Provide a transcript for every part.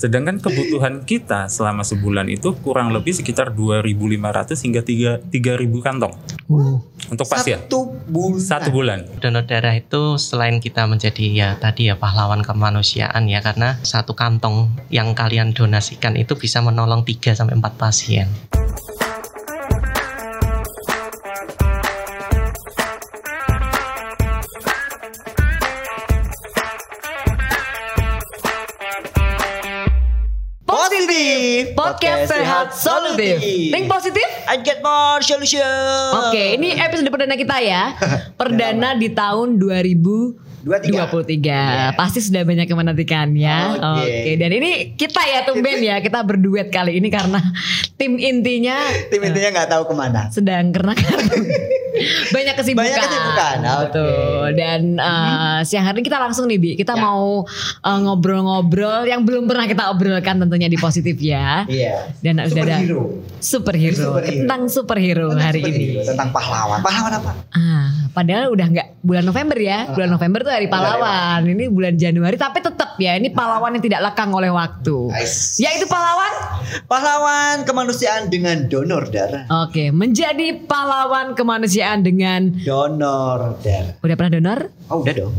Sedangkan kebutuhan kita selama sebulan itu kurang lebih sekitar 2.500 hingga 3 3.000 kantong untuk pasien Satu bulan. satu bulan. Donor darah itu selain kita menjadi ya tadi ya pahlawan kemanusiaan ya karena satu kantong yang kalian donasikan itu bisa menolong 3 sampai 4 pasien. Sehat solutif. Think positif? I get more solution. Oke, ini episode perdana kita ya. Perdana di tahun 2023. 23. Pasti sudah banyak yang menantikan ya. Oke. Oke, dan ini kita ya tumben ya, kita berduet kali ini karena tim intinya Tim intinya nggak tahu ke mana. sedang karena banyak kesibukan. Banyak kesibukan. Betul. Dan uh, siang hari ini kita langsung nih Bi, kita Ya. mau uh, ngobrol-ngobrol yang belum pernah kita obrolkan tentunya di positif ya. Iya. Dan udah ada Superhero. superhero, Superhero. tentang superhero Tentang hari superhero, ini. Tentang pahlawan. Pahlawan apa? Ah, padahal udah nggak bulan November ya. Bulan November tuh hari pahlawan. Ini bulan Januari tapi tetap ya ini pahlawan yang tidak lekang oleh waktu. Nice. Yaitu pahlawan. Pahlawan kemanusiaan dengan donor darah. Oke, menjadi pahlawan kemanusiaan dengan Donor darah. udah pernah donor? Oh udah dong.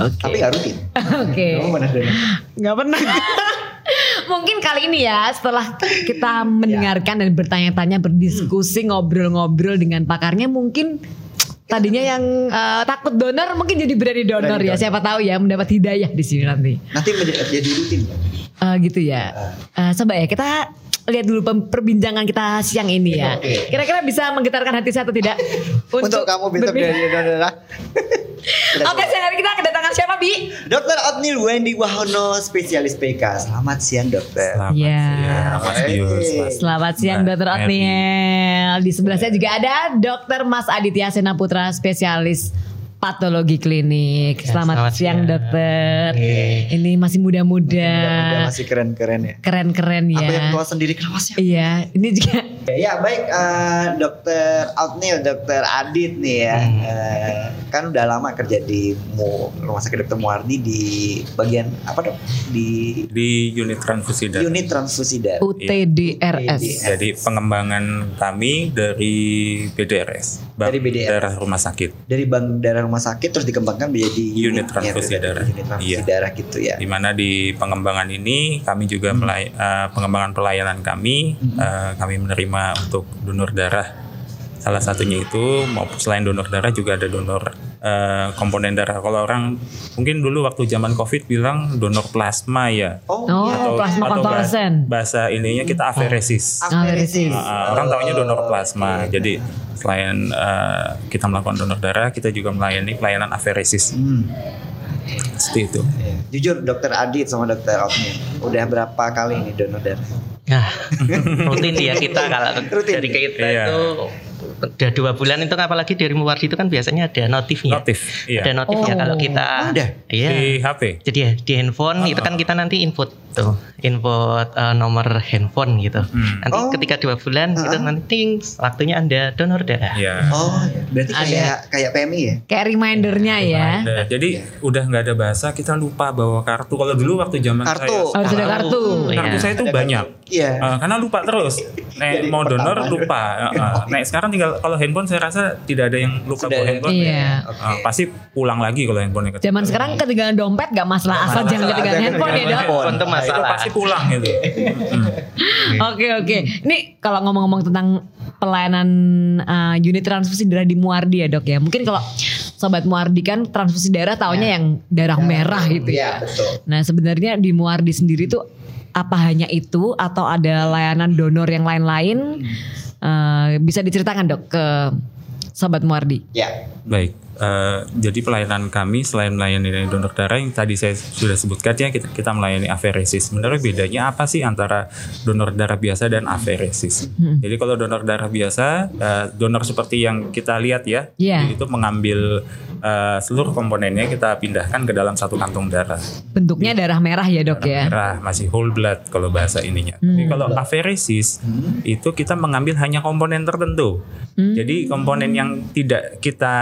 Oke. Tapi nggak rutin. Oke. Kamu pernah donor? Nggak pernah. Mungkin kali ini ya setelah kita mendengarkan dan bertanya-tanya, berdiskusi, ngobrol-ngobrol dengan pakarnya mungkin tadinya yang eh, takut donor mungkin jadi berani donor Berani ya. donor. Siapa tahu ya mendapat hidayah di sini nanti. Nanti menjadi jadi rutin. Eh, gitu ya. Eh, coba ya kita lihat dulu perbincangan kita siang ini ya. Kira-kira bisa menggetarkan hati saya atau tidak? Untuk, kamu besok berbi- dari darah. Oke, siang hari kita kedatangan siapa Bi? Dokter Otnil Wendy Wahono, spesialis PK. Selamat siang dokter. Selamat Ya. siang, Mas. Selamat siang Dokter. Otniel. Di sebelah saya juga ada Dokter Mas Aditya Sena Putra spesialis patologi klinik. Selamat, selamat siang siang. Dokter. Oke. Ini masih muda-muda. Masih keren-keren ya. Keren-keren ya. Aku yang tua sendiri kenapa sih? Iya, ini juga Ya baik eh, dokter Outnil, dokter Adit nih ya. Eh, kan udah lama kerja di Mu- rumah sakit dokter Muardi di bagian apa dok? Di Di unit transfusi darah. unit transfusi darah. UTDRS. Jadi pengembangan kami dari BDRS, Dari BDRS. Darah Rumah Sakit, Dari bank darah rumah sakit terus dikembangkan menjadi Unit transfusi tuh, darah. Unit transfusi Iya. darah gitu ya. di mana di pengembangan ini kami juga melay- eh, pengembangan pelayanan kami, eh, kami menerima untuk donor darah. Salah satunya itu maupun selain donor darah juga ada donor eh, komponen darah. Kalau orang mungkin dulu waktu zaman COVID bilang donor plasma ya. Oh, Oh, iya. plasma atau konvalesen. bahasa ininya kita aferesis. Aferesis. Uh, orang tahunya donor plasma. Jadi selain uh, kita melakukan donor darah, kita juga melayani pelayanan aferesis. Hmm. Seperti itu. Jujur dokter Adit sama dokter Outnil udah berapa kali nih donor darah? Nah, rutin ya kita kalau Rutin. dari kita Iya. itu udah dua bulan itu apalagi dari Muwardi itu kan biasanya ada notifnya. Notif, iya. Ada notifnya Oh. kalau kita Ada? Iya. Di HP. Jadi ya di handphone itu kan kita nanti input tuh, input eh, nomor handphone gitu. Hmm. Nanti Oh. ketika dua bulan itu nanti ting, waktunya anda donor darah. Ya. Oh, iya. berarti Ada. kayak kayak PMI ya? Kayak remindernya ya. Ada. Jadi udah nggak ada bahasa, kita lupa bawa kartu. Kalau dulu waktu zaman Kartu. saya, ada kartu. kartu Iya. saya itu banyak. Iya. Uh, karena lupa terus. Nek Jadi mau donor lupa. Uh. Nek sekarang tinggal kalau handphone saya rasa tidak ada yang lupa bawa handphone. Iya. Uh, pasti pulang lagi kalau handphone Zaman sekarang ketinggalan dompet gak masalah asal jangan ketinggalan handphone ya dok. handphone. Itu Itu masalah. pasti pulang gitu. Hmm. Oke oke. Ini kalau ngomong-ngomong tentang pelayanan uh, unit transfusi darah di Muardi ya dok ya. Mungkin kalau sobat Muardi kan transfusi darah taunya yang darah merah gitu Iya, ya. betul. Nah sebenarnya di Muardi sendiri tuh apa hanya itu atau ada layanan donor yang lain-lain? Uh, bisa diceritakan dok ke sobat Muardi. Ya. Baik, eh, jadi pelayanan kami selain melayani donor darah yang tadi saya sudah sebutkan ya kita, kita melayani aferesis. Sebenarnya bedanya apa sih antara donor darah biasa dan aferesis? Jadi kalau donor darah biasa, eh, donor seperti yang kita lihat ya, Iya. itu mengambil eh, seluruh komponennya kita pindahkan ke dalam satu kantong darah. Bentuknya darah merah ya dok ya. Merah masih whole blood kalau bahasa ininya. Tapi kalau aferesis itu kita mengambil hanya komponen tertentu. Jadi komponen yang tidak kita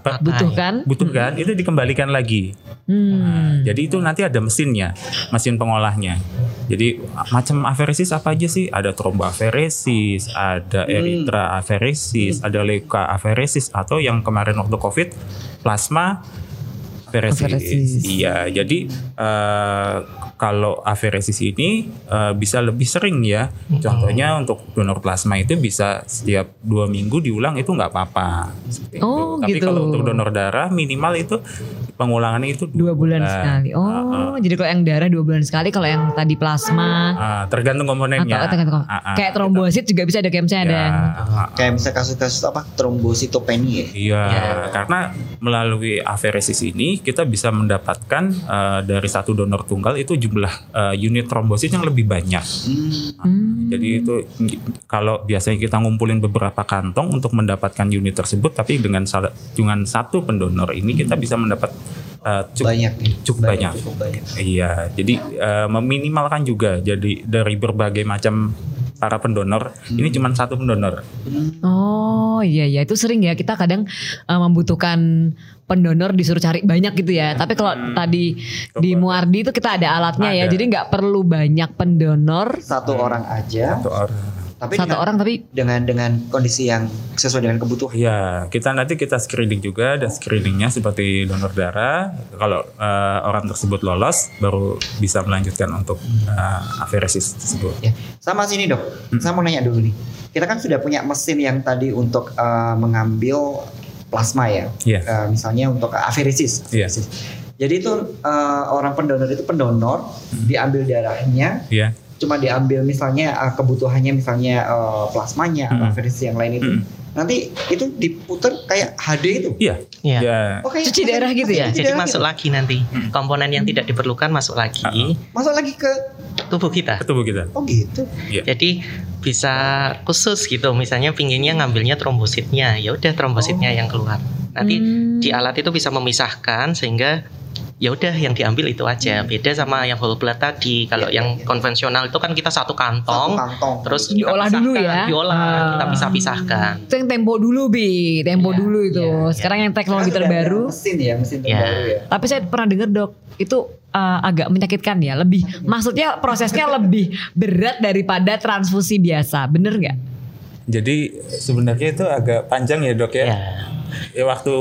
per- Butuhkan. butuhkan itu dikembalikan lagi. Hmm. Nah, jadi itu nanti ada mesinnya, mesin pengolahnya. Jadi macam aferesis apa aja sih? Ada tromboaferesis, ada erythra aferesis, ada leuka aferesis atau yang kemarin waktu Covid plasma aferesis. Aferesis. Iya, jadi eh, kalau aferesis ini eh, bisa lebih sering ya. Contohnya untuk donor plasma itu bisa setiap dua minggu diulang itu nggak apa-apa. Oh, itu. Tapi gitu. kalau untuk donor darah minimal itu pengulangannya itu Dua bulan sekali. Oh, jadi kalau yang darah dua bulan sekali, kalau yang tadi plasma Ah, tergantung komponennya. atau tergantung Ah, ah, kayak trombosit juga bisa ada kayak misalnya ada Ya, yang ah, Kayak misalnya kasus-kasus apa trombositopenia ya. Iya, Ya. karena melalui aferesis ini kita bisa mendapatkan eh, dari satu donor tunggal itu jumlah eh, unit trombosit yang lebih banyak. Hmm. Jadi itu kalau biasanya kita ngumpulin beberapa kantong untuk mendapatkan unit tersebut, tapi dengan dengan satu pendonor ini kita bisa mendapat eh, cukup banyak cukup banyak. Cukup banyak. Iya, jadi eh, meminimalkan juga. Jadi dari berbagai macam para pendonor, ini cuma satu pendonor. Oh iya iya itu sering ya kita kadang eh, membutuhkan pendonor disuruh cari banyak gitu ya. Tapi kalau tadi di Muardi itu kita ada alatnya ya. Ada. Jadi nggak perlu banyak pendonor Satu orang aja. Satu orang. Tapi satu dengan, orang tapi dengan dengan kondisi yang sesuai dengan kebutuhan. Iya, kita nanti kita screening juga ada screeningnya seperti donor darah. Kalau eh, orang tersebut lolos, baru bisa melanjutkan untuk eh, aferesis tersebut. Ya. Sama sini dok, saya mau nanya dulu nih. Kita kan sudah punya mesin yang tadi untuk eh, mengambil plasma ya. Iya. Eh, misalnya untuk aferesis. Iya. aferesis. Jadi itu eh, orang pendonor itu pendonor diambil darahnya, Iya. Cuma diambil misalnya eh, kebutuhannya misalnya eh, plasmanya atau Mm-mm. aferesis yang lain itu. Mm-mm. Nanti itu diputer kayak HD itu. Iya. Iya. Iya. Oh, kayak Cuci darah gitu ya? cuci Jadi masuk gitu. lagi nanti komponen yang tidak diperlukan masuk lagi Masuk lagi ke tubuh kita. Ke tubuh kita. oh gitu. Jadi bisa khusus gitu. Misalnya pinginnya ngambilnya trombositnya, ya udah trombositnya yang keluar. Nanti Hmm. di alat itu bisa memisahkan sehingga ya udah yang diambil itu aja. Beda sama yang whole blood tadi. Kalau Iya, yang iya. konvensional itu kan kita satu kantong, Satu kantong. terus kita Diolah dulu ya. Diolah, Ah. kita bisa pisahkan. itu yang tempo dulu bi, tempo Iya, dulu itu. iya. Sekarang yang teknologi Sekarang terbaru. mesin ya, mesin Ya. terbaru ya. Tapi saya pernah dengar dok itu uh, agak menyakitkan ya. Lebih, maksudnya prosesnya lebih berat daripada transfusi biasa. Bener nggak? Jadi sebenarnya itu agak panjang ya dok ya. Ya. Ya, waktu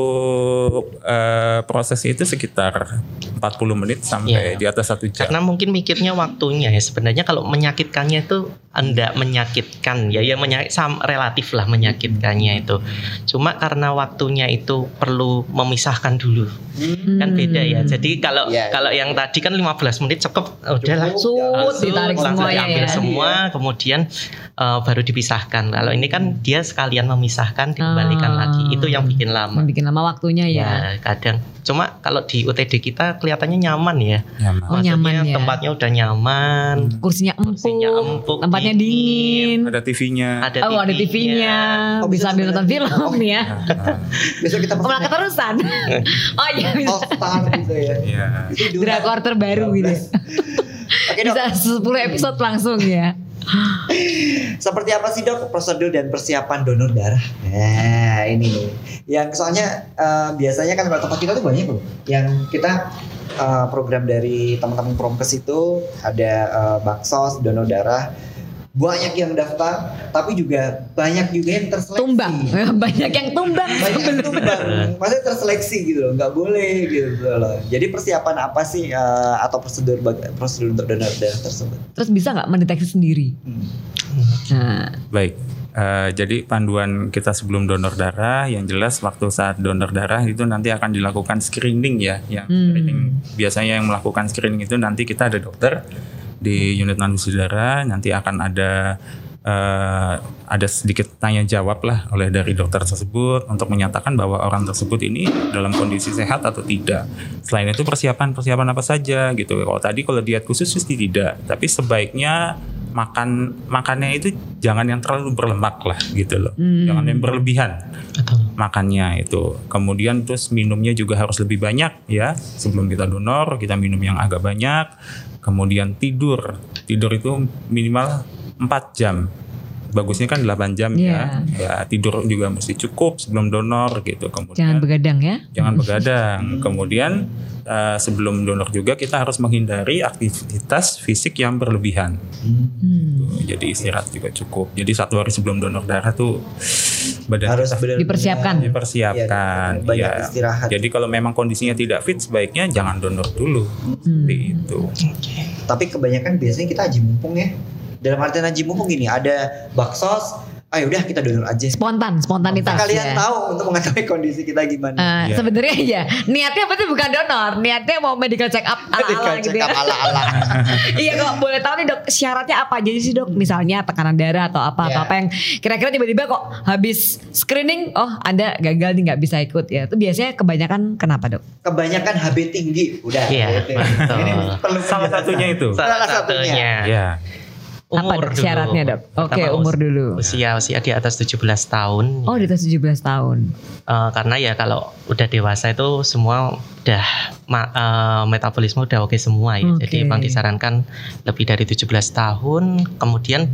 eh, prosesnya itu sekitar 40 menit sampai Iya. di atas satu jam. Karena mungkin mikirnya waktunya ya sebenarnya kalau menyakitkannya itu anda menyakitkan ya ya menya- sam- relatif lah menyakitkannya itu. Cuma karena waktunya itu perlu memisahkan dulu. Kan beda ya. Jadi kalau Iya, kalau yang tadi kan 15 menit cukup udahlah langsung ditarik langsung semuanya diambil ya. semua kemudian eh, baru dipisahkan. Kalau ini kan dia sekalian memisahkan dikembalikan Ah. lagi. Itu yang bikin lama. Bikin lama waktunya ya. Ya, kadang. Cuma kalau di UTD kita kelihatannya nyaman ya. Nyaman. Oh, nyaman ya. Tempatnya udah nyaman. Kursinya empuk, Kursinya empuk, tempatnya dingin. Ada TV-nya. Ada oh ada TV-nya, Oh, bisa bisa sambil nonton film Oh. ya. Besok kita Oh, malah pesan keterusan. oh iya bisa. Star gitu ya. Iya. Drakor terbaru gitu. 12. Oke dok, Bisa 10 episode langsung ya. Seperti apa sih dok prosedur dan persiapan donor darah? Nah ini nih. Yang soalnya eh, biasanya kan tempat kita tuh banyak loh. Yang kita eh, program dari teman-teman Promkes itu ada eh, baksos donor darah. Banyak yang daftar, tapi juga banyak juga yang terseleksi. Tumbang. Banyak yang tumbang. banyak yang tumbang maksudnya terseleksi gitu loh nggak boleh gitu loh jadi persiapan apa sih eh, atau prosedur prosedur untuk donor darah tersebut Terus bisa nggak mendeteksi sendiri? Hmm. Nah, Baik. Eh, jadi panduan kita sebelum donor darah yang jelas waktu saat donor darah itu nanti akan dilakukan screening ya. Yang Hmm. screening biasanya yang melakukan screening itu nanti kita ada dokter di unit transfusi darah nanti akan ada eh, ada sedikit tanya jawab lah oleh dari dokter tersebut untuk menyatakan bahwa orang tersebut ini dalam kondisi sehat atau tidak. Selain itu persiapan-persiapan apa saja gitu. Kalau tadi kalau diet khusus pasti tidak, tapi sebaiknya makan makannya itu jangan yang terlalu berlemak lah gitu loh. Hmm. Jangan yang berlebihan Betul. makannya itu. Kemudian terus minumnya juga harus lebih banyak ya. Sebelum kita donor, kita minum yang agak banyak. Kemudian tidur. Tidur itu minimal 4 jam bagusnya kan 8 jam Iya. ya. Ya tidur juga mesti cukup sebelum donor gitu. Kemudian Jangan begadang ya. jangan begadang. Kemudian eh, sebelum donor juga kita harus menghindari aktivitas fisik yang berlebihan. Hmm. Jadi istirahat juga cukup. Jadi satu hari sebelum donor darah tuh badan Harus kita benar Dipersiapkan. dipersiapkan. Iya, banyak ya. istirahat. Jadi kalau memang kondisinya tidak fit, sebaiknya jangan donor dulu. Seperti itu. Tapi kebanyakan biasanya kita aji mumpung ya. Dalam artian aji mumpung gini, ada baksos, ayo udah kita donor aja. Spontan, spontanitas. Kalian ya. tahu untuk mengetahui kondisi kita gimana. Eh, Iya. Sebenarnya ya niatnya berarti bukan donor, niatnya mau medical check up ala-ala Medical gitu check ya. up ala-ala. iya kalau boleh tahu nih dok syaratnya apa aja sih dok? Misalnya tekanan darah atau apa atau Ya. apa yang kira-kira tiba-tiba kok habis screening, oh anda gagal nih nggak bisa ikut ya. Itu biasanya kebanyakan kenapa dok? Kebanyakan HB tinggi, udah. Iya, betul. Ini perlu Salah satunya itu. Salah satunya. Ya. apa Umur dok dulu. syaratnya dok? Oke Pertama, umur dulu. Usia usia di atas 17 tahun. Oh di atas 17 tahun. Eh, karena ya kalau udah dewasa itu semua udah ma- eh, metabolisme udah oke semua ya. Oke. Jadi memang disarankan lebih dari 17 tahun. Kemudian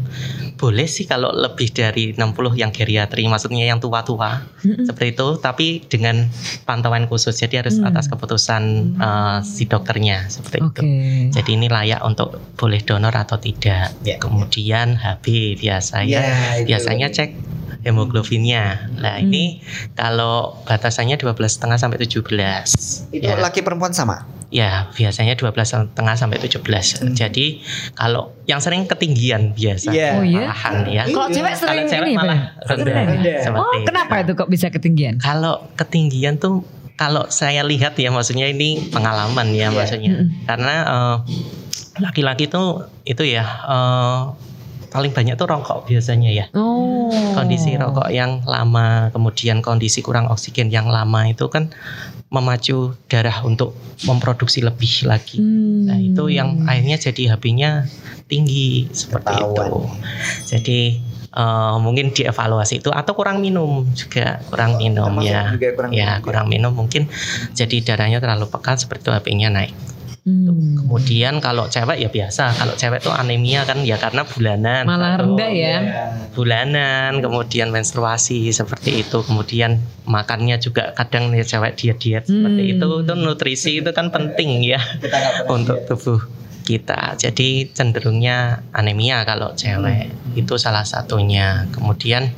boleh sih kalau lebih dari 60 yang geriatri, maksudnya yang tua-tua Mm-mm. seperti itu. Tapi dengan pantauan khusus, jadi harus Hmm. atas keputusan eh, si dokternya seperti Oke. itu. Jadi ini layak untuk boleh donor atau tidak. Ya. Kemudian HB biasa Ya, ya. itu. Biasanya cek hemoglobinnya. Nah, Hmm. ini kalau batasannya 12,5 sampai 17. Itu ya. laki perempuan sama. Ya, biasanya 12,5 sampai 17. Hmm. Jadi kalau yang sering ketinggian biasa. Iya. Oh iya? Malahan ya. Kalau cewek Kalau sering cewek ini malah rendah. Rendah. Oh itu. kenapa itu kok bisa ketinggian? Kalau ketinggian tuh kalau saya lihat ya maksudnya ini pengalaman ya Iya. maksudnya. Mm-mm. Karena eh, laki-laki tuh itu ya eh, paling banyak tuh rokok biasanya ya. Oh. Kondisi rokok yang lama, kemudian kondisi kurang oksigen yang lama itu kan memacu darah untuk memproduksi lebih lagi. Hmm. Nah, itu yang akhirnya jadi HB-nya tinggi seperti itu. Jadi eh, mungkin dievaluasi itu atau kurang minum juga, kurang minum Termasuk ya. juga kurang ya, minum. kurang minum mungkin jadi darahnya terlalu pekat seperti itu HB-nya naik. Hmm. Kemudian kalau cewek ya biasa, kalau cewek tuh anemia kan ya karena bulanan. Malah Satu, rendah ya. bulanan, kemudian menstruasi seperti itu, kemudian makannya juga kadang ya cewek diet-diet seperti Hmm. itu, itu nutrisi itu kan penting ya untuk tubuh kita. Jadi cenderungnya anemia kalau cewek itu salah satunya. Kemudian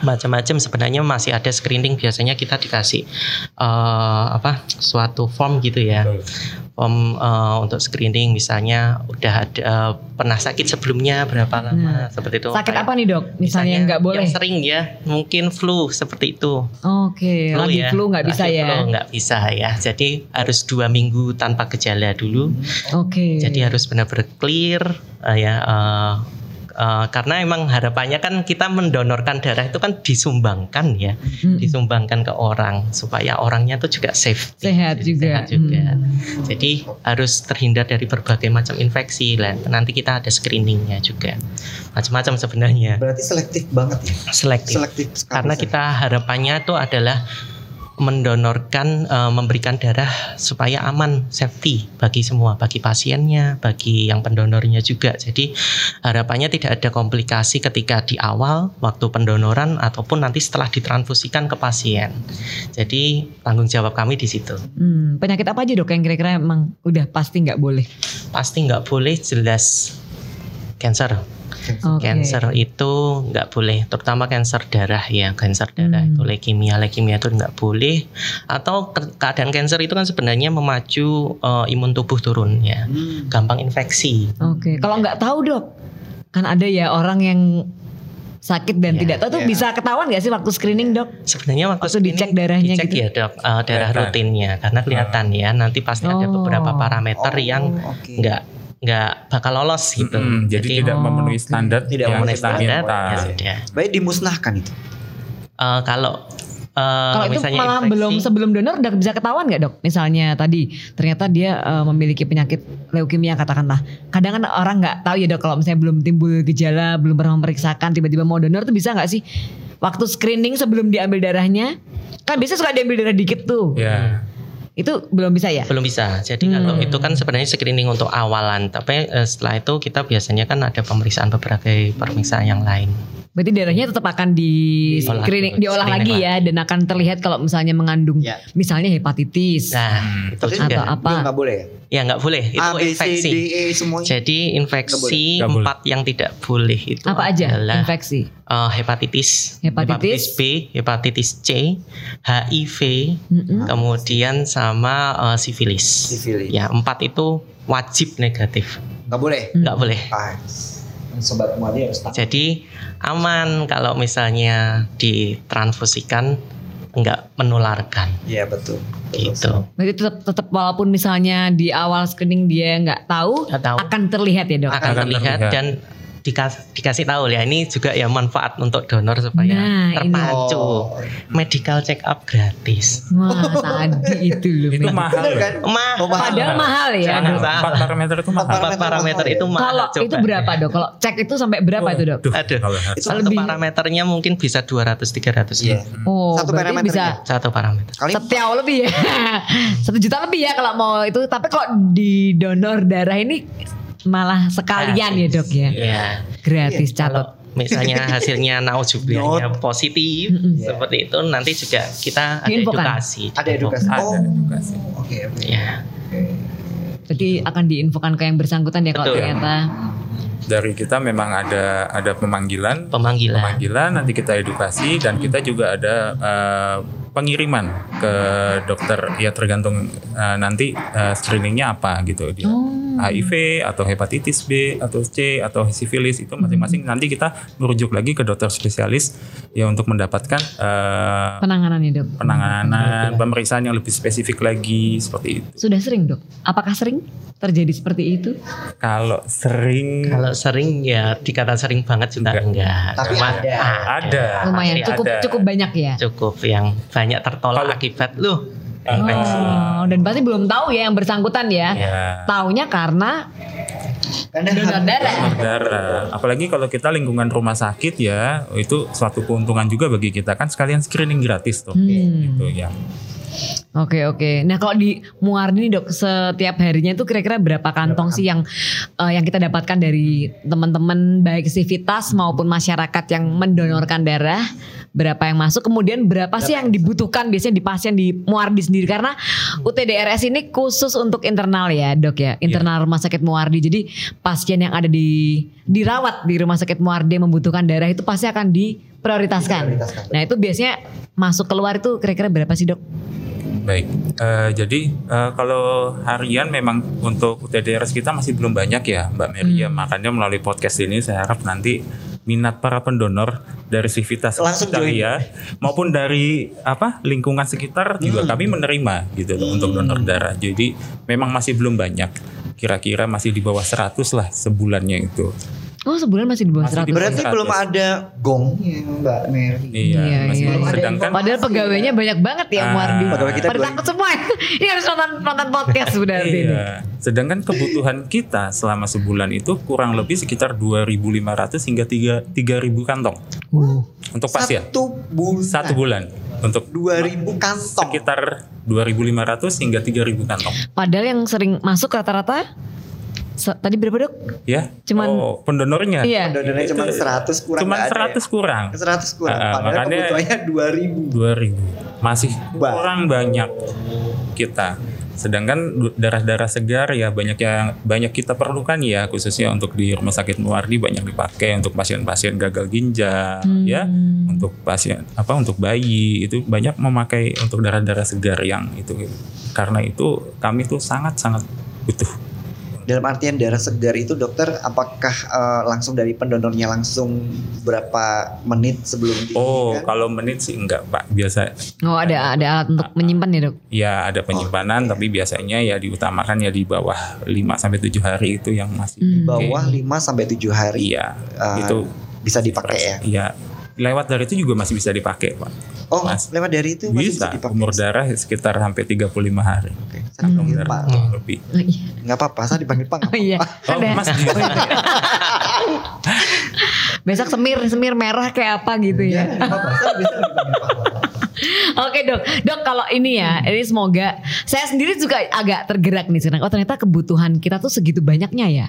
macam-macam sebenarnya masih ada screening biasanya kita dikasih eh, apa suatu form gitu ya form eh, untuk screening misalnya udah ada eh, pernah sakit sebelumnya berapa lama seperti itu Sakit apa nih dok? Misalnya nggak boleh. yang sering ya mungkin flu seperti itu Oke, lagi ya. flu nggak bisa Lagi ya. nggak bisa ya jadi harus dua minggu tanpa gejala dulu Oke. jadi harus benar-benar clear eh, ya eh, eh, karena emang harapannya kan kita mendonorkan darah itu kan disumbangkan ya Mm. disumbangkan ke orang supaya orangnya tuh juga safe Sehat juga. sehat juga Hmm. jadi harus terhindar dari berbagai macam infeksi lah nanti kita ada screeningnya juga macam-macam sebenarnya Berarti selektif banget ya. selektif Selektif karena kita harapannya itu adalah mendonorkan eh, memberikan darah supaya aman safety bagi semua bagi pasiennya bagi yang pendonornya juga. Jadi harapannya tidak ada komplikasi ketika di awal waktu pendonoran ataupun nanti setelah ditransfusikan ke pasien. Jadi tanggung jawab kami di situ. Hmm, penyakit apa aja dok yang kira-kira emang udah pasti nggak boleh? pasti nggak boleh jelas cancer Oke. Cancer itu nggak boleh, terutama cancer darah ya, cancer darah Hmm. itu leukemia, leukemia itu nggak boleh. Atau ke- keadaan cancer itu kan sebenarnya memacu eh, imun tubuh turun ya, Hmm. gampang infeksi. Oke, kalau nggak tahu dok, kan ada ya orang yang sakit dan Iya, tidak tahu tuh iya. bisa ketahuan nggak sih waktu screening dok? Sebenarnya waktu, Waktu dicek darahnya dicek gitu? ya dok, eh, darah rutinnya karena kelihatan ya. Nanti pasti ada Oh. beberapa parameter Oh, yang nggak nggak bakal lolos gitu. Mm-mm, jadi, tidak Oh, memenuhi standar Tidak yang memenuhi kita standar minta. ya. Baik dimusnahkan itu. Eh, kalau eh, Kalau itu malah infeksi- belum sebelum donor udah bisa ketahuan nggak dok? Misalnya tadi ternyata dia eh, memiliki penyakit leukemia katakanlah. Kadang kan orang nggak tahu ya dok kalau misalnya belum timbul gejala, belum pernah memeriksakan, tiba-tiba mau donor tuh bisa nggak sih? Waktu screening sebelum diambil darahnya, kan biasanya suka diambil darah dikit tuh. Ya. Itu belum bisa ya? Belum bisa. Jadi kalau Hmm. itu kan sebenarnya screening untuk awalan, tapi eh, setelah itu kita biasanya kan ada pemeriksaan beberapa pemeriksaan yang lain. Berarti darahnya tetap akan di Diolah screening, diolah screening lagi ya dan akan terlihat kalau misalnya mengandung Ya. misalnya hepatitis. Nah, Hmm. itu Terus juga. atau apa? Itu nggak boleh ya? Ya nggak boleh, itu A, B, C, infeksi. D, E semuanya. Jadi infeksi boleh. empat yang tidak boleh itu Apa aja adalah infeksi? eh, hepatitis, Hepatitis. B, hepatitis C, HIV, Mm-mm. kemudian sama eh, sifilis. Sifilis. Ya empat itu wajib negatif, Nggak boleh. nggak boleh. Ah, sobat muadi harus tahu. Jadi aman kalau misalnya ditransfusikan nggak menularkan Iya betul. gitu. Berarti tetap tetap walaupun misalnya di awal screening dia nggak tahu, Nggak tahu. akan terlihat ya dok. Akan Akan terlihat terlihat. dan dikas- dikasih tahu ya ini juga ya manfaat untuk donor supaya Nah, terpacu. Oh. Medical check up gratis. Wah tadi itu loh. Itu mahal kan? Mahal. Oh, mahal. Padahal mahal ya. Empat parameter itu mahal. Empat parameter itu ya? mahal. Kalau coba. itu berapa dok? Kalau cek itu sampai berapa itu dok? Duh, Aduh. kalau Itu Satu Lebih. parameternya mungkin bisa 200 300 Iya. Oh, Satu parameternya. bisa Satu parameter. Kali setiap lebih ya. Satu juta lebih ya kalau mau itu. Tapi kalau di donor darah ini malah sekalian ya dok ya. Iya. Gratis Kalau catat. misalnya hasilnya naujubillahnya positif Mm-mm. seperti itu nanti juga kita ada Diinfokan. edukasi. ada edukasi. Ada Oh, edukasi. Oke oke. Ya. Jadi akan diinfokan ke yang bersangkutan ya kalau ternyata. Dari kita memang ada ada pemanggilan Pemanggilan. pemanggilan nanti kita edukasi dan kita juga ada eh, pengiriman ke dokter ya tergantung eh, nanti eh, screeningnya apa gitu dia Oh. HIV atau hepatitis B atau C atau sifilis itu masing-masing nanti kita merujuk lagi ke dokter spesialis ya untuk mendapatkan eh, Penanganannya dok. penanganan pemeriksaan yang lebih spesifik lagi seperti itu Sudah sering dok? Apakah sering terjadi seperti itu? kalau sering Kalau sering ya dikata sering banget juga Enggak. enggak. Tapi Cuma ada. ada Lumayan pasti cukup ada. cukup banyak ya. cukup yang banyak tertolak Kalau- akibat lu infeksi. Oh, dan pasti belum tahu ya yang bersangkutan ya. ya Taunya karena Karena donor darah. darah. Apalagi kalau kita lingkungan rumah sakit ya, itu suatu keuntungan juga bagi kita kan sekalian screening gratis tuh. Hmm. Gitu ya. Oke oke. Nah kalau di Muardi nih dok setiap harinya itu kira-kira berapa kantong sih yang eh, yang kita dapatkan dari teman-teman baik sivitas maupun masyarakat yang mendonorkan darah? Berapa yang masuk? Kemudian berapa sih yang dibutuhkan biasanya di pasien di Muardi sendiri? Karena UTDRS ini khusus untuk internal ya dok ya, internal rumah sakit Muardi. Jadi pasien yang ada di dirawat di rumah sakit Muardi yang membutuhkan darah itu pasti akan diprioritaskan. Diprioritaskan. Nah itu biasanya masuk keluar itu kira-kira berapa sih dok? Baik. Eh, jadi eh, kalau harian memang untuk UTDRS kita masih belum banyak ya, Mbak Meria. Hmm. Makanya melalui podcast ini saya harap nanti minat para pendonor dari Civitas Langsung join. Italia maupun dari apa lingkungan sekitar juga Hmm. kami menerima gitu loh untuk donor darah. Jadi memang masih belum banyak. Kira-kira masih di bawah 100 lah sebulannya itu. Oh sebulan masih di bawah Masih 100 di bawah berarti 100. belum ada gong ya Mbak Mary. Iya, Iya, masih iya, belum. Sedangkan Padahal pegawainya banyak banget ya Ah. Muardi. Pegawai kita takut semua. ini harus nonton nonton podcast berarti ini. Iya. Sedangkan kebutuhan kita selama sebulan itu kurang lebih sekitar 2.500 hingga 3 3.000 kantong Uh. untuk pasien. Satu bulan. Satu bulan untuk 2000 kantong. sekitar 2.500 hingga 3.000 kantong. Padahal yang sering masuk rata-rata se- tadi berapa dok? Ya. Cuman- oh, pendonornya. Iya. Donornya cuma Itu 100 kurang ada 100 kurang. ya? 100 kurang. Ah, Padahal makanya- kebutuhannya 2000. 2000. Masih Bah. kurang banyak kita. Sedangkan darah-darah segar ya banyak yang banyak kita perlukan ya khususnya untuk di rumah sakit Muardi banyak dipakai untuk pasien-pasien gagal ginjal ya untuk pasien apa untuk bayi itu banyak memakai untuk darah-darah segar yang itu karena itu kami tuh sangat-sangat butuh Dalam artian darah segar itu dokter apakah eh, langsung dari pendonornya langsung berapa menit sebelum Oh, diberikan? kalau menit sih enggak, Pak. Biasa Oh ada ada alat untuk menyimpan ya dok? ya ada penyimpanan tapi biasanya ya diutamakan ya di bawah 5 sampai 7 hari itu yang masih Hmm. Di bawah 5 sampai 7 hari Iya, eh, itu bisa dipakai ya. Iya. Lewat dari itu juga masih bisa dipakai, Pak. Oh, Mas. lewat dari itu masih bisa, Bisa. dipakai. Umur darah sekitar sampai 35 hari. Oke, saya dipanggil Umur Pak. lebih. Oh, iya. Nggak apa-apa, saya dipanggil Pak. Oh iya. Oh. Mas. Besok semir semir merah kayak apa gitu Ya, ya? apa-apa, saya bisa dipanggil Pak. Oke dok, dok kalau ini ya, ini semoga saya sendiri juga agak tergerak nih sekarang. Oh ternyata kebutuhan kita tuh segitu banyaknya ya,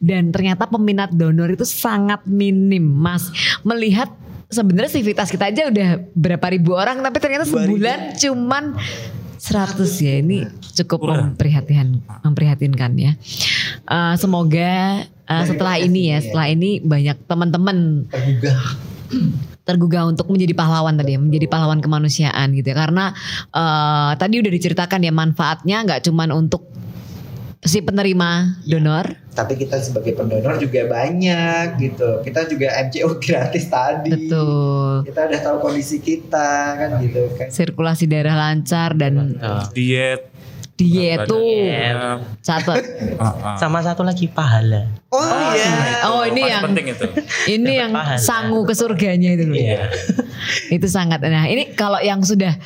dan ternyata peminat donor itu sangat minim, mas. Melihat sebenarnya civitas kita aja udah berapa ribu orang, tapi ternyata sebulan cuman 100 ya. Ini cukup memprihatinkan, memprihatinkan ya. Eh, semoga eh, setelah ini ya, setelah ini banyak teman-teman Tergugah. tergugah untuk menjadi pahlawan tadi ya, menjadi pahlawan kemanusiaan gitu ya. Karena eh, tadi udah diceritakan ya manfaatnya nggak cuman untuk si penerima donor Tapi kita sebagai pendonor juga banyak gitu. Kita juga MCO gratis tadi. betul Kita udah tahu kondisi kita kan gitu kan. sirkulasi darah lancar dan Betul. diet diet tuh catat Ah, ah. Sama satu lagi pahala. Oh, iya. oh ini Paling yang penting itu ini Dapat yang pahala. sangu ke surganya itu loh Iya. itu sangat nah ini kalau yang sudah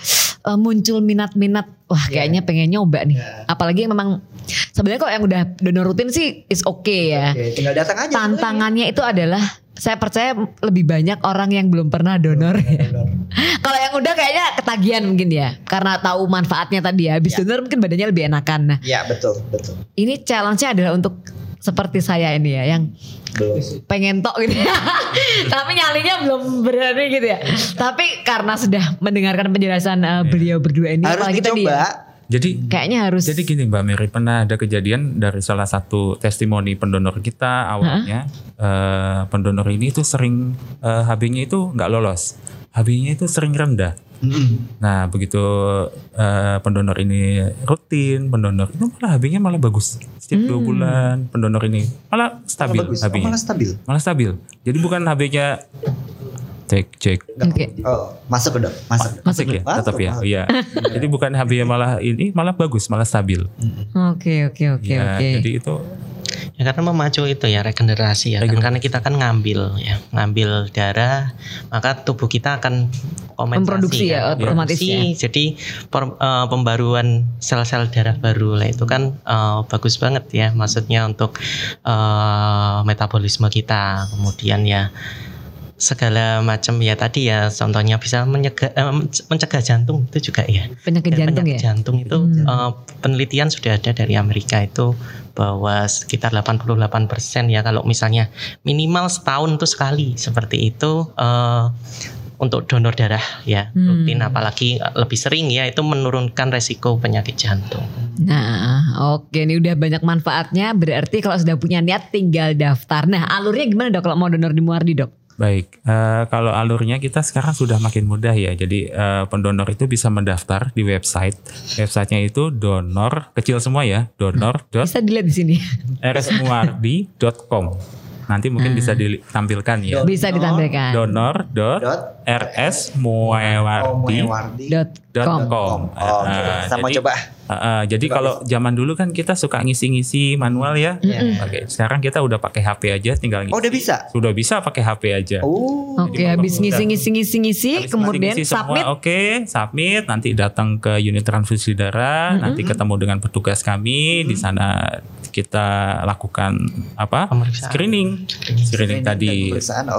eh, muncul minat-minat wah kayaknya pengen nyoba nih Iya. apalagi yang memang sebenarnya kalau yang udah donor rutin sih is okay ya Oke, tinggal datang aja. tantangannya itu adalah saya percaya lebih banyak orang yang belum pernah donor ya. Kalau yang udah kayaknya ketagihan mungkin ya, karena tahu manfaatnya tadi ya. Habis donor mungkin badannya lebih enakan. Nah, Ya betul betul. ini challenge-nya adalah untuk seperti saya ini ya, yang Belum. pengen tok gitu ya. Tapi nyalinya belum berani gitu ya. Tapi karena sudah mendengarkan penjelasan uh, beliau berdua ini, Harus apalagi tadi ya, dicoba. Jadi kayaknya harus. Jadi gini Mbak Mary pernah ada kejadian dari salah satu testimoni pendonor kita awalnya eh, pendonor ini itu sering eh, HB-nya itu nggak lolos, HB-nya itu sering rendah. Nah begitu eh, pendonor ini rutin, pendonor itu malah HB-nya malah bagus. Setiap dua bulan pendonor ini malah stabil Bagus. Oh, HB-nya, malah stabil. malah stabil. Jadi bukan HB-nya cek cek Oke. Oh, masuk dong, masuk. masuk ya, Masuk, tetap ya, iya. Jadi bukan HB-nya malah ini malah bagus, malah stabil. Oke, oke, oke, Ya, oke. Jadi itu Ya karena memacu itu ya regenerasi ya kan Regenerasi. karena kita kan ngambil ya ngambil darah maka tubuh kita akan Memproduksi ya, kan, otomatis memproduksi. jadi per- eh, pembaruan sel-sel darah baru lah itu kan eh, bagus banget ya maksudnya untuk eh, metabolisme kita kemudian ya segala macam ya tadi ya contohnya bisa menyegah, eh, mencegah jantung itu juga ya Penyakit dan jantung penyakit ya. jantung itu Hmm. eh, penelitian sudah ada dari Amerika itu bahwa sekitar 88% ya kalau misalnya minimal setahun itu sekali seperti itu eh, untuk donor darah ya Hmm. rutin apalagi lebih sering ya itu menurunkan resiko penyakit jantung. Nah, oke ini udah banyak manfaatnya. Berarti kalau sudah punya niat tinggal daftar. Nah, alurnya gimana dok kalau mau donor di Muardi dok? Baik, eh, kalau alurnya kita sekarang sudah makin mudah ya. Jadi eh, pendonor itu bisa mendaftar di website. Websitenya itu donor kecil semua ya, Bisa dilihat di sini. donor.rsmuardi.com. Nanti mungkin bisa ditampilkan ya. Bisa ditampilkan. Donor.rsmuardi.com. Dot Dot com. com. Oh, Oke, Ah, sama jadi- coba. Ah, ah, jadi kalau zaman dulu kan kita suka ngisi-ngisi manual ya. Oke, sekarang kita udah pakai HP aja, tinggal ngisi. Oh, udah bisa. Sudah bisa pakai HP aja. Oh. Oke, Jadi habis mempermudah. ngisi-ngisi ngisi-ngisi, Habis kemudian ngisi semua, submit. Oke, submit. Nanti datang ke unit transfusi darah. Nanti ketemu dengan petugas kami di sana kita lakukan apa? Pemeriksaan. Screening. Screening Screening tadi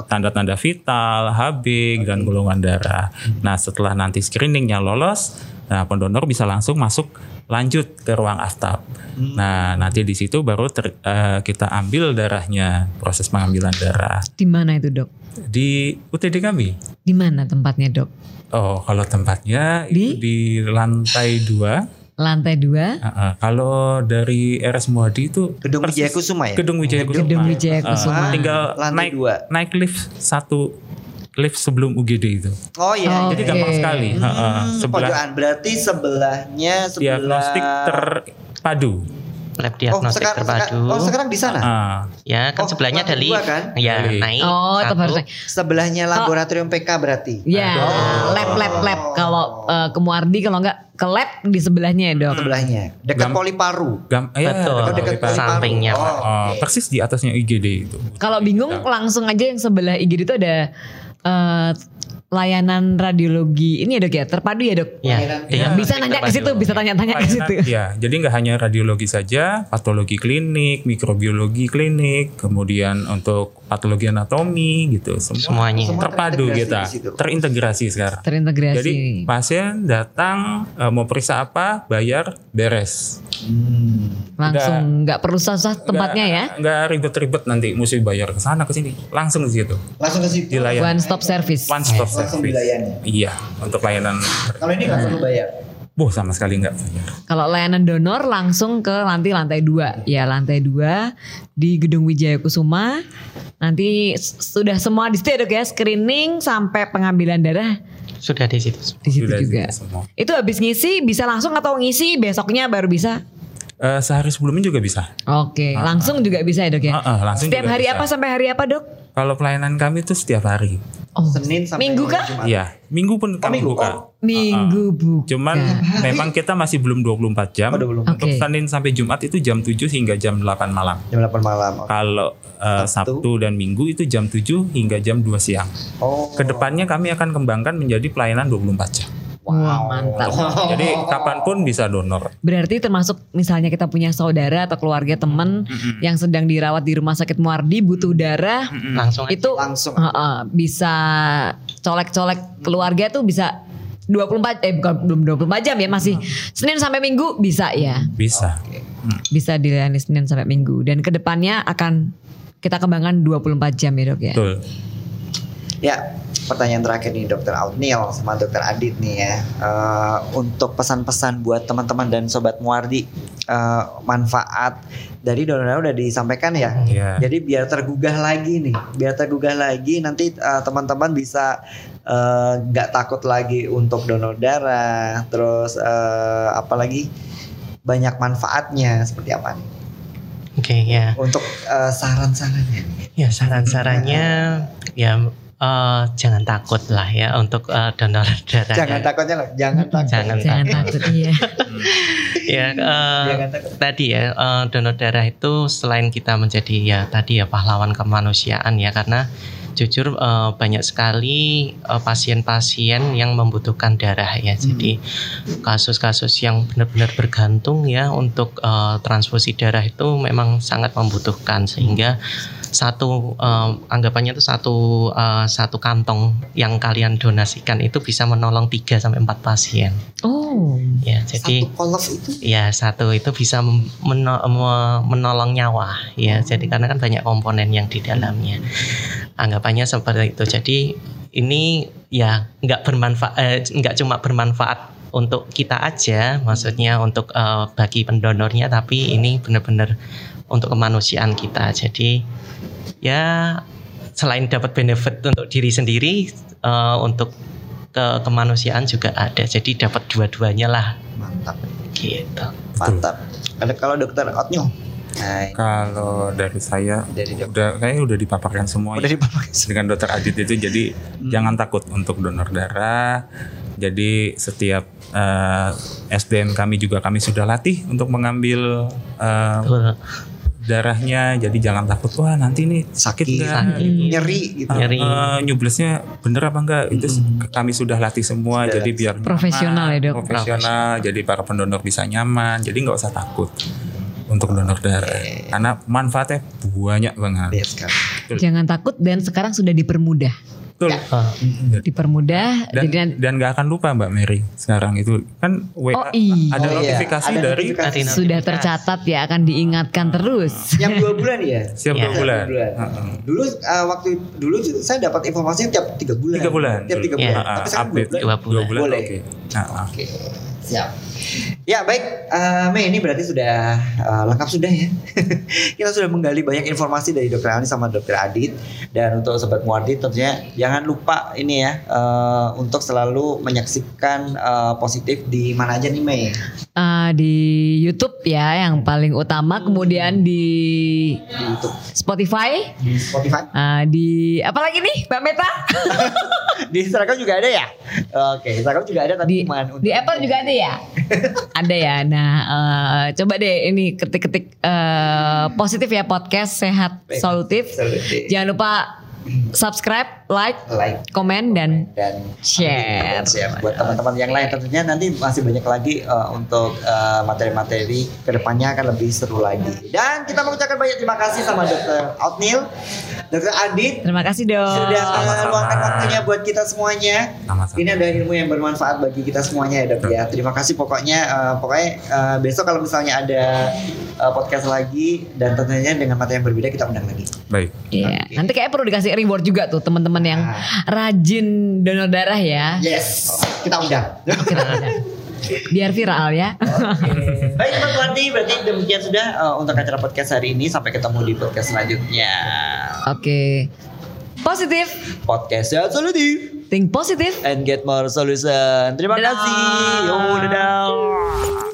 tanda-tanda vital, HB dan golongan darah. Nah, setelah nanti screeningnya lolos, nah pendonor bisa langsung masuk lanjut ke ruang aftap. Nah, nanti di situ baru ter- eh, kita ambil darahnya, proses pengambilan darah Di mana itu dok? di UTD kami. Di mana tempatnya dok? Oh, kalau tempatnya Di? itu di lantai dua. Lantai dua. Uh, uh, kalau dari RS Muadi itu Gedung persis- Wijaya Kusuma ya? Gedung Wijaya Kusuma. Gedung Wijaya Uh, Kusuma. tinggal Lantai naik dua. naik lift satu lift sebelum UGD itu. Oh iya. Oh, Jadi gampang sekali. Uh, uh, Hmm, sebelah pojokan berarti sebelahnya sebelah diagnostik terpadu. Lab Oh, diagnostik sekarang, terpadu. sekarang, oh, sekarang di sana. Ah, Ya kan Oh, sebelahnya dari dua kan? ya Balik. naik. Oh, satu. Sebelahnya laboratorium PK berarti. Ya, Oh. lab lab lab. Kalau eh, ke Muardi, kalau nggak ke lab di sebelahnya ya dok. Sebelahnya. Dekat Gam- poli paru. gam, ya, Betul. dekat dekat Poli Paru. Sampingnya, Oh, Pak. Oh, persis di atasnya IGD itu. Kalau bingung langsung aja yang sebelah IGD itu ada eh, layanan radiologi ini ya dok ya terpadu ya dok. Ya, dengan bisa nanya ke situ, bisa tanya-tanya ke situ. Ya, jadi nggak hanya radiologi saja, patologi klinik, mikrobiologi klinik, kemudian untuk patologi anatomi gitu, semua Semuanya. Semua terpadu kita, di situ. terintegrasi sekarang. Terintegrasi. Jadi pasien datang eh, mau periksa apa, bayar, beres. Hmm. langsung nggak perlu susah tempatnya ya. Nggak- ribet-ribet nanti mesti bayar ke sana ke sini, langsung di situ. Langsung ke situ. Dilayani. One stop service. One stop Langsung service. dilayani. Iya, untuk layanan. Kalau ini nggak perlu bayar. Boh sama sekali nggak. Kalau layanan donor langsung ke lantai lantai dua, ya lantai dua di Gedung Wijaya Kusuma. Nanti sudah semua di situ ya dok ya, screening sampai pengambilan darah Sudah di situ. di situ Sudah juga. semua. Itu habis ngisi bisa langsung atau ngisi besoknya baru bisa? Eh, sehari sebelumnya juga bisa. Oke, langsung juga bisa ya dok ya. Ah, ah, langsung Setiap juga hari bisa. apa sampai hari apa dok? Kalau pelayanan kami itu setiap hari. Oh, Senin sampai Minggu kah? Iya, minggu pun kami minggu. buka. Oh, Minggu buka. Cuman memang kita masih belum 24 jam. Oh, 24. Untuk Oke. Senin sampai Jumat itu jam 7 hingga jam 8 malam. Jam 8 malam. Oke. Kalau eh, Sabtu. Sabtu dan Minggu itu jam 7 hingga jam 2 siang. Oh. Ke depannya kami akan kembangkan menjadi pelayanan 24 jam. Wah mantap. Jadi kapan pun bisa donor. Berarti termasuk misalnya kita punya saudara atau keluarga teman yang sedang dirawat di rumah sakit Muardi butuh darah, Langsung aja. itu Langsung. Heeh, bisa colek-colek keluarga tuh bisa 24 eh bukan belum 24 jam ya masih Senin sampai Minggu bisa ya. Bisa. Bisa dilayani Senin sampai Minggu dan ke depannya akan kita kembangkan 24 jam ya dok ya. Betul. Ya, pertanyaan terakhir nih Dokter Outnil sama Dokter Adit nih ya. Eh, untuk pesan-pesan buat teman-teman dan sobat Muardi eh, manfaat dari donor darah udah disampaikan ya. Iya. Jadi biar tergugah lagi nih, biar tergugah lagi nanti eh, teman-teman bisa nggak takut lagi untuk donor darah. Terus eh, apalagi banyak manfaatnya seperti apa nih? Oke ya. Untuk eh, saran-sarannya. Ya saran-sarannya ya eh, jangan takut lah ya untuk eh, donor darah. Jangan takutnya loh, jangan takut. Jangan Jangan takut iya. ya eh, Jangan takut. tadi ya eh, donor darah itu selain kita menjadi ya tadi ya pahlawan kemanusiaan ya karena jujur eh, banyak sekali eh, pasien-pasien yang membutuhkan darah ya jadi kasus-kasus yang benar-benar bergantung ya untuk eh, transfusi darah itu memang sangat membutuhkan sehingga satu eh, anggapannya itu satu eh, satu kantong yang kalian donasikan itu bisa menolong 3 sampai 4 pasien Oh. ya jadi Satu kolom itu Ya satu itu bisa meno- menolong nyawa ya. Jadi karena kan banyak komponen yang di dalamnya. Anggapannya seperti itu. Jadi ini ya nggak bermanfaat, eh, nggak cuma bermanfaat untuk kita aja, maksudnya untuk eh, bagi pendonornya, tapi ini benar-benar untuk kemanusiaan kita. Jadi ya selain dapat benefit untuk diri sendiri, eh, untuk ke kemanusiaan juga ada. Jadi dapat dua-duanya lah mantap. gitu. Mantap. Ada kalau dokter Otnyo. Nah, ini Kalau dari saya dari dokter. udah kayaknya udah dipaparkan semua Udah ya. dengan dokter Adit itu jadi jangan takut untuk donor darah. Jadi setiap eh, SDM kami juga kami sudah latih untuk mengambil Betul. Darahnya. Jadi jangan takut wah nanti nih sakit nggak? gitu. Nyeri gitu. Nyeri. Eh, nyublesnya bener apa enggak? Itu kami sudah latih semua. Sudah jadi latih biar Profesional nyaman, ya, Dok? Profesional. Jadi para pendonor bisa nyaman. Jadi nggak usah takut untuk donor darah. Karena manfaatnya banyak banget. Iya sekali. Jangan takut dan sekarang sudah dipermudah. Betul. Ah, Dipermudah Dan jadi dan nggak akan lupa Mbak Mary sekarang itu kan WA Oh, iya. ada Oh, iya. notifikasi Ada dari notifikasi. Sudah notifikasi. tercatat ya akan diingatkan terus. Yang dua bulan ya. siap Ya. dua bulan. Bulan. Heeh. Dulu uh, waktu dulu saya dapat informasinya tiap tiga bulan. Tiga bulan. Tiap tiga Iya. bulan. Heeh, Tapi sekarang dua update bulan. Dua bulan. Dua bulan. Boleh. Oke. Heeh. Oke, siap. Ya baik, eh, Mei ini berarti sudah eh, lengkap sudah ya. Kita sudah menggali banyak informasi dari Dokter Ani sama Dokter Adit dan untuk sobat Muardi tentunya jangan lupa ini ya eh, untuk selalu menyaksikan eh, positif di mana aja nih Mei. Eh, di YouTube ya yang paling utama, kemudian di Di YouTube, Spotify, di Spotify, eh, di apa lagi nih, Mbak Meta? di Instagram juga ada ya. Oke, Instagram juga ada tapi di di Apple juga ada ya? ada ya. Nah, eh, coba deh ini ketik-ketik eh, positif ya podcast sehat. Solutif. Jangan lupa subscribe, like, like komen dan dan Share. share buat teman-teman yang lain tentunya nanti masih banyak lagi uh, untuk uh, materi-materi ke depannya akan lebih seru lagi dan kita mengucapkan banyak terima kasih sama Dr. Outnil Dr. Adit terima kasih dong. sudah Sama-sama. meluangkan waktunya buat kita semuanya Sama-sama. ini ada ilmu yang bermanfaat bagi kita semuanya ya dok ya terima kasih pokoknya uh, pokoknya uh, besok kalau misalnya ada uh, podcast lagi dan tentunya dengan materi yang berbeda kita undang lagi Baik. Iya. Nanti kayak perlu dikasih reward juga tuh teman-teman yang Ah. rajin donor darah ya. yes kita undang Oke, udah. Biar viral ya. Baik teman Wardi, berarti demikian sudah uh, untuk acara podcast hari ini. Sampai ketemu di podcast selanjutnya. Oke. Positif, Podcast sehat solutif think positif. and get more solution. Terima Dadah. kasih. Yo, dadah.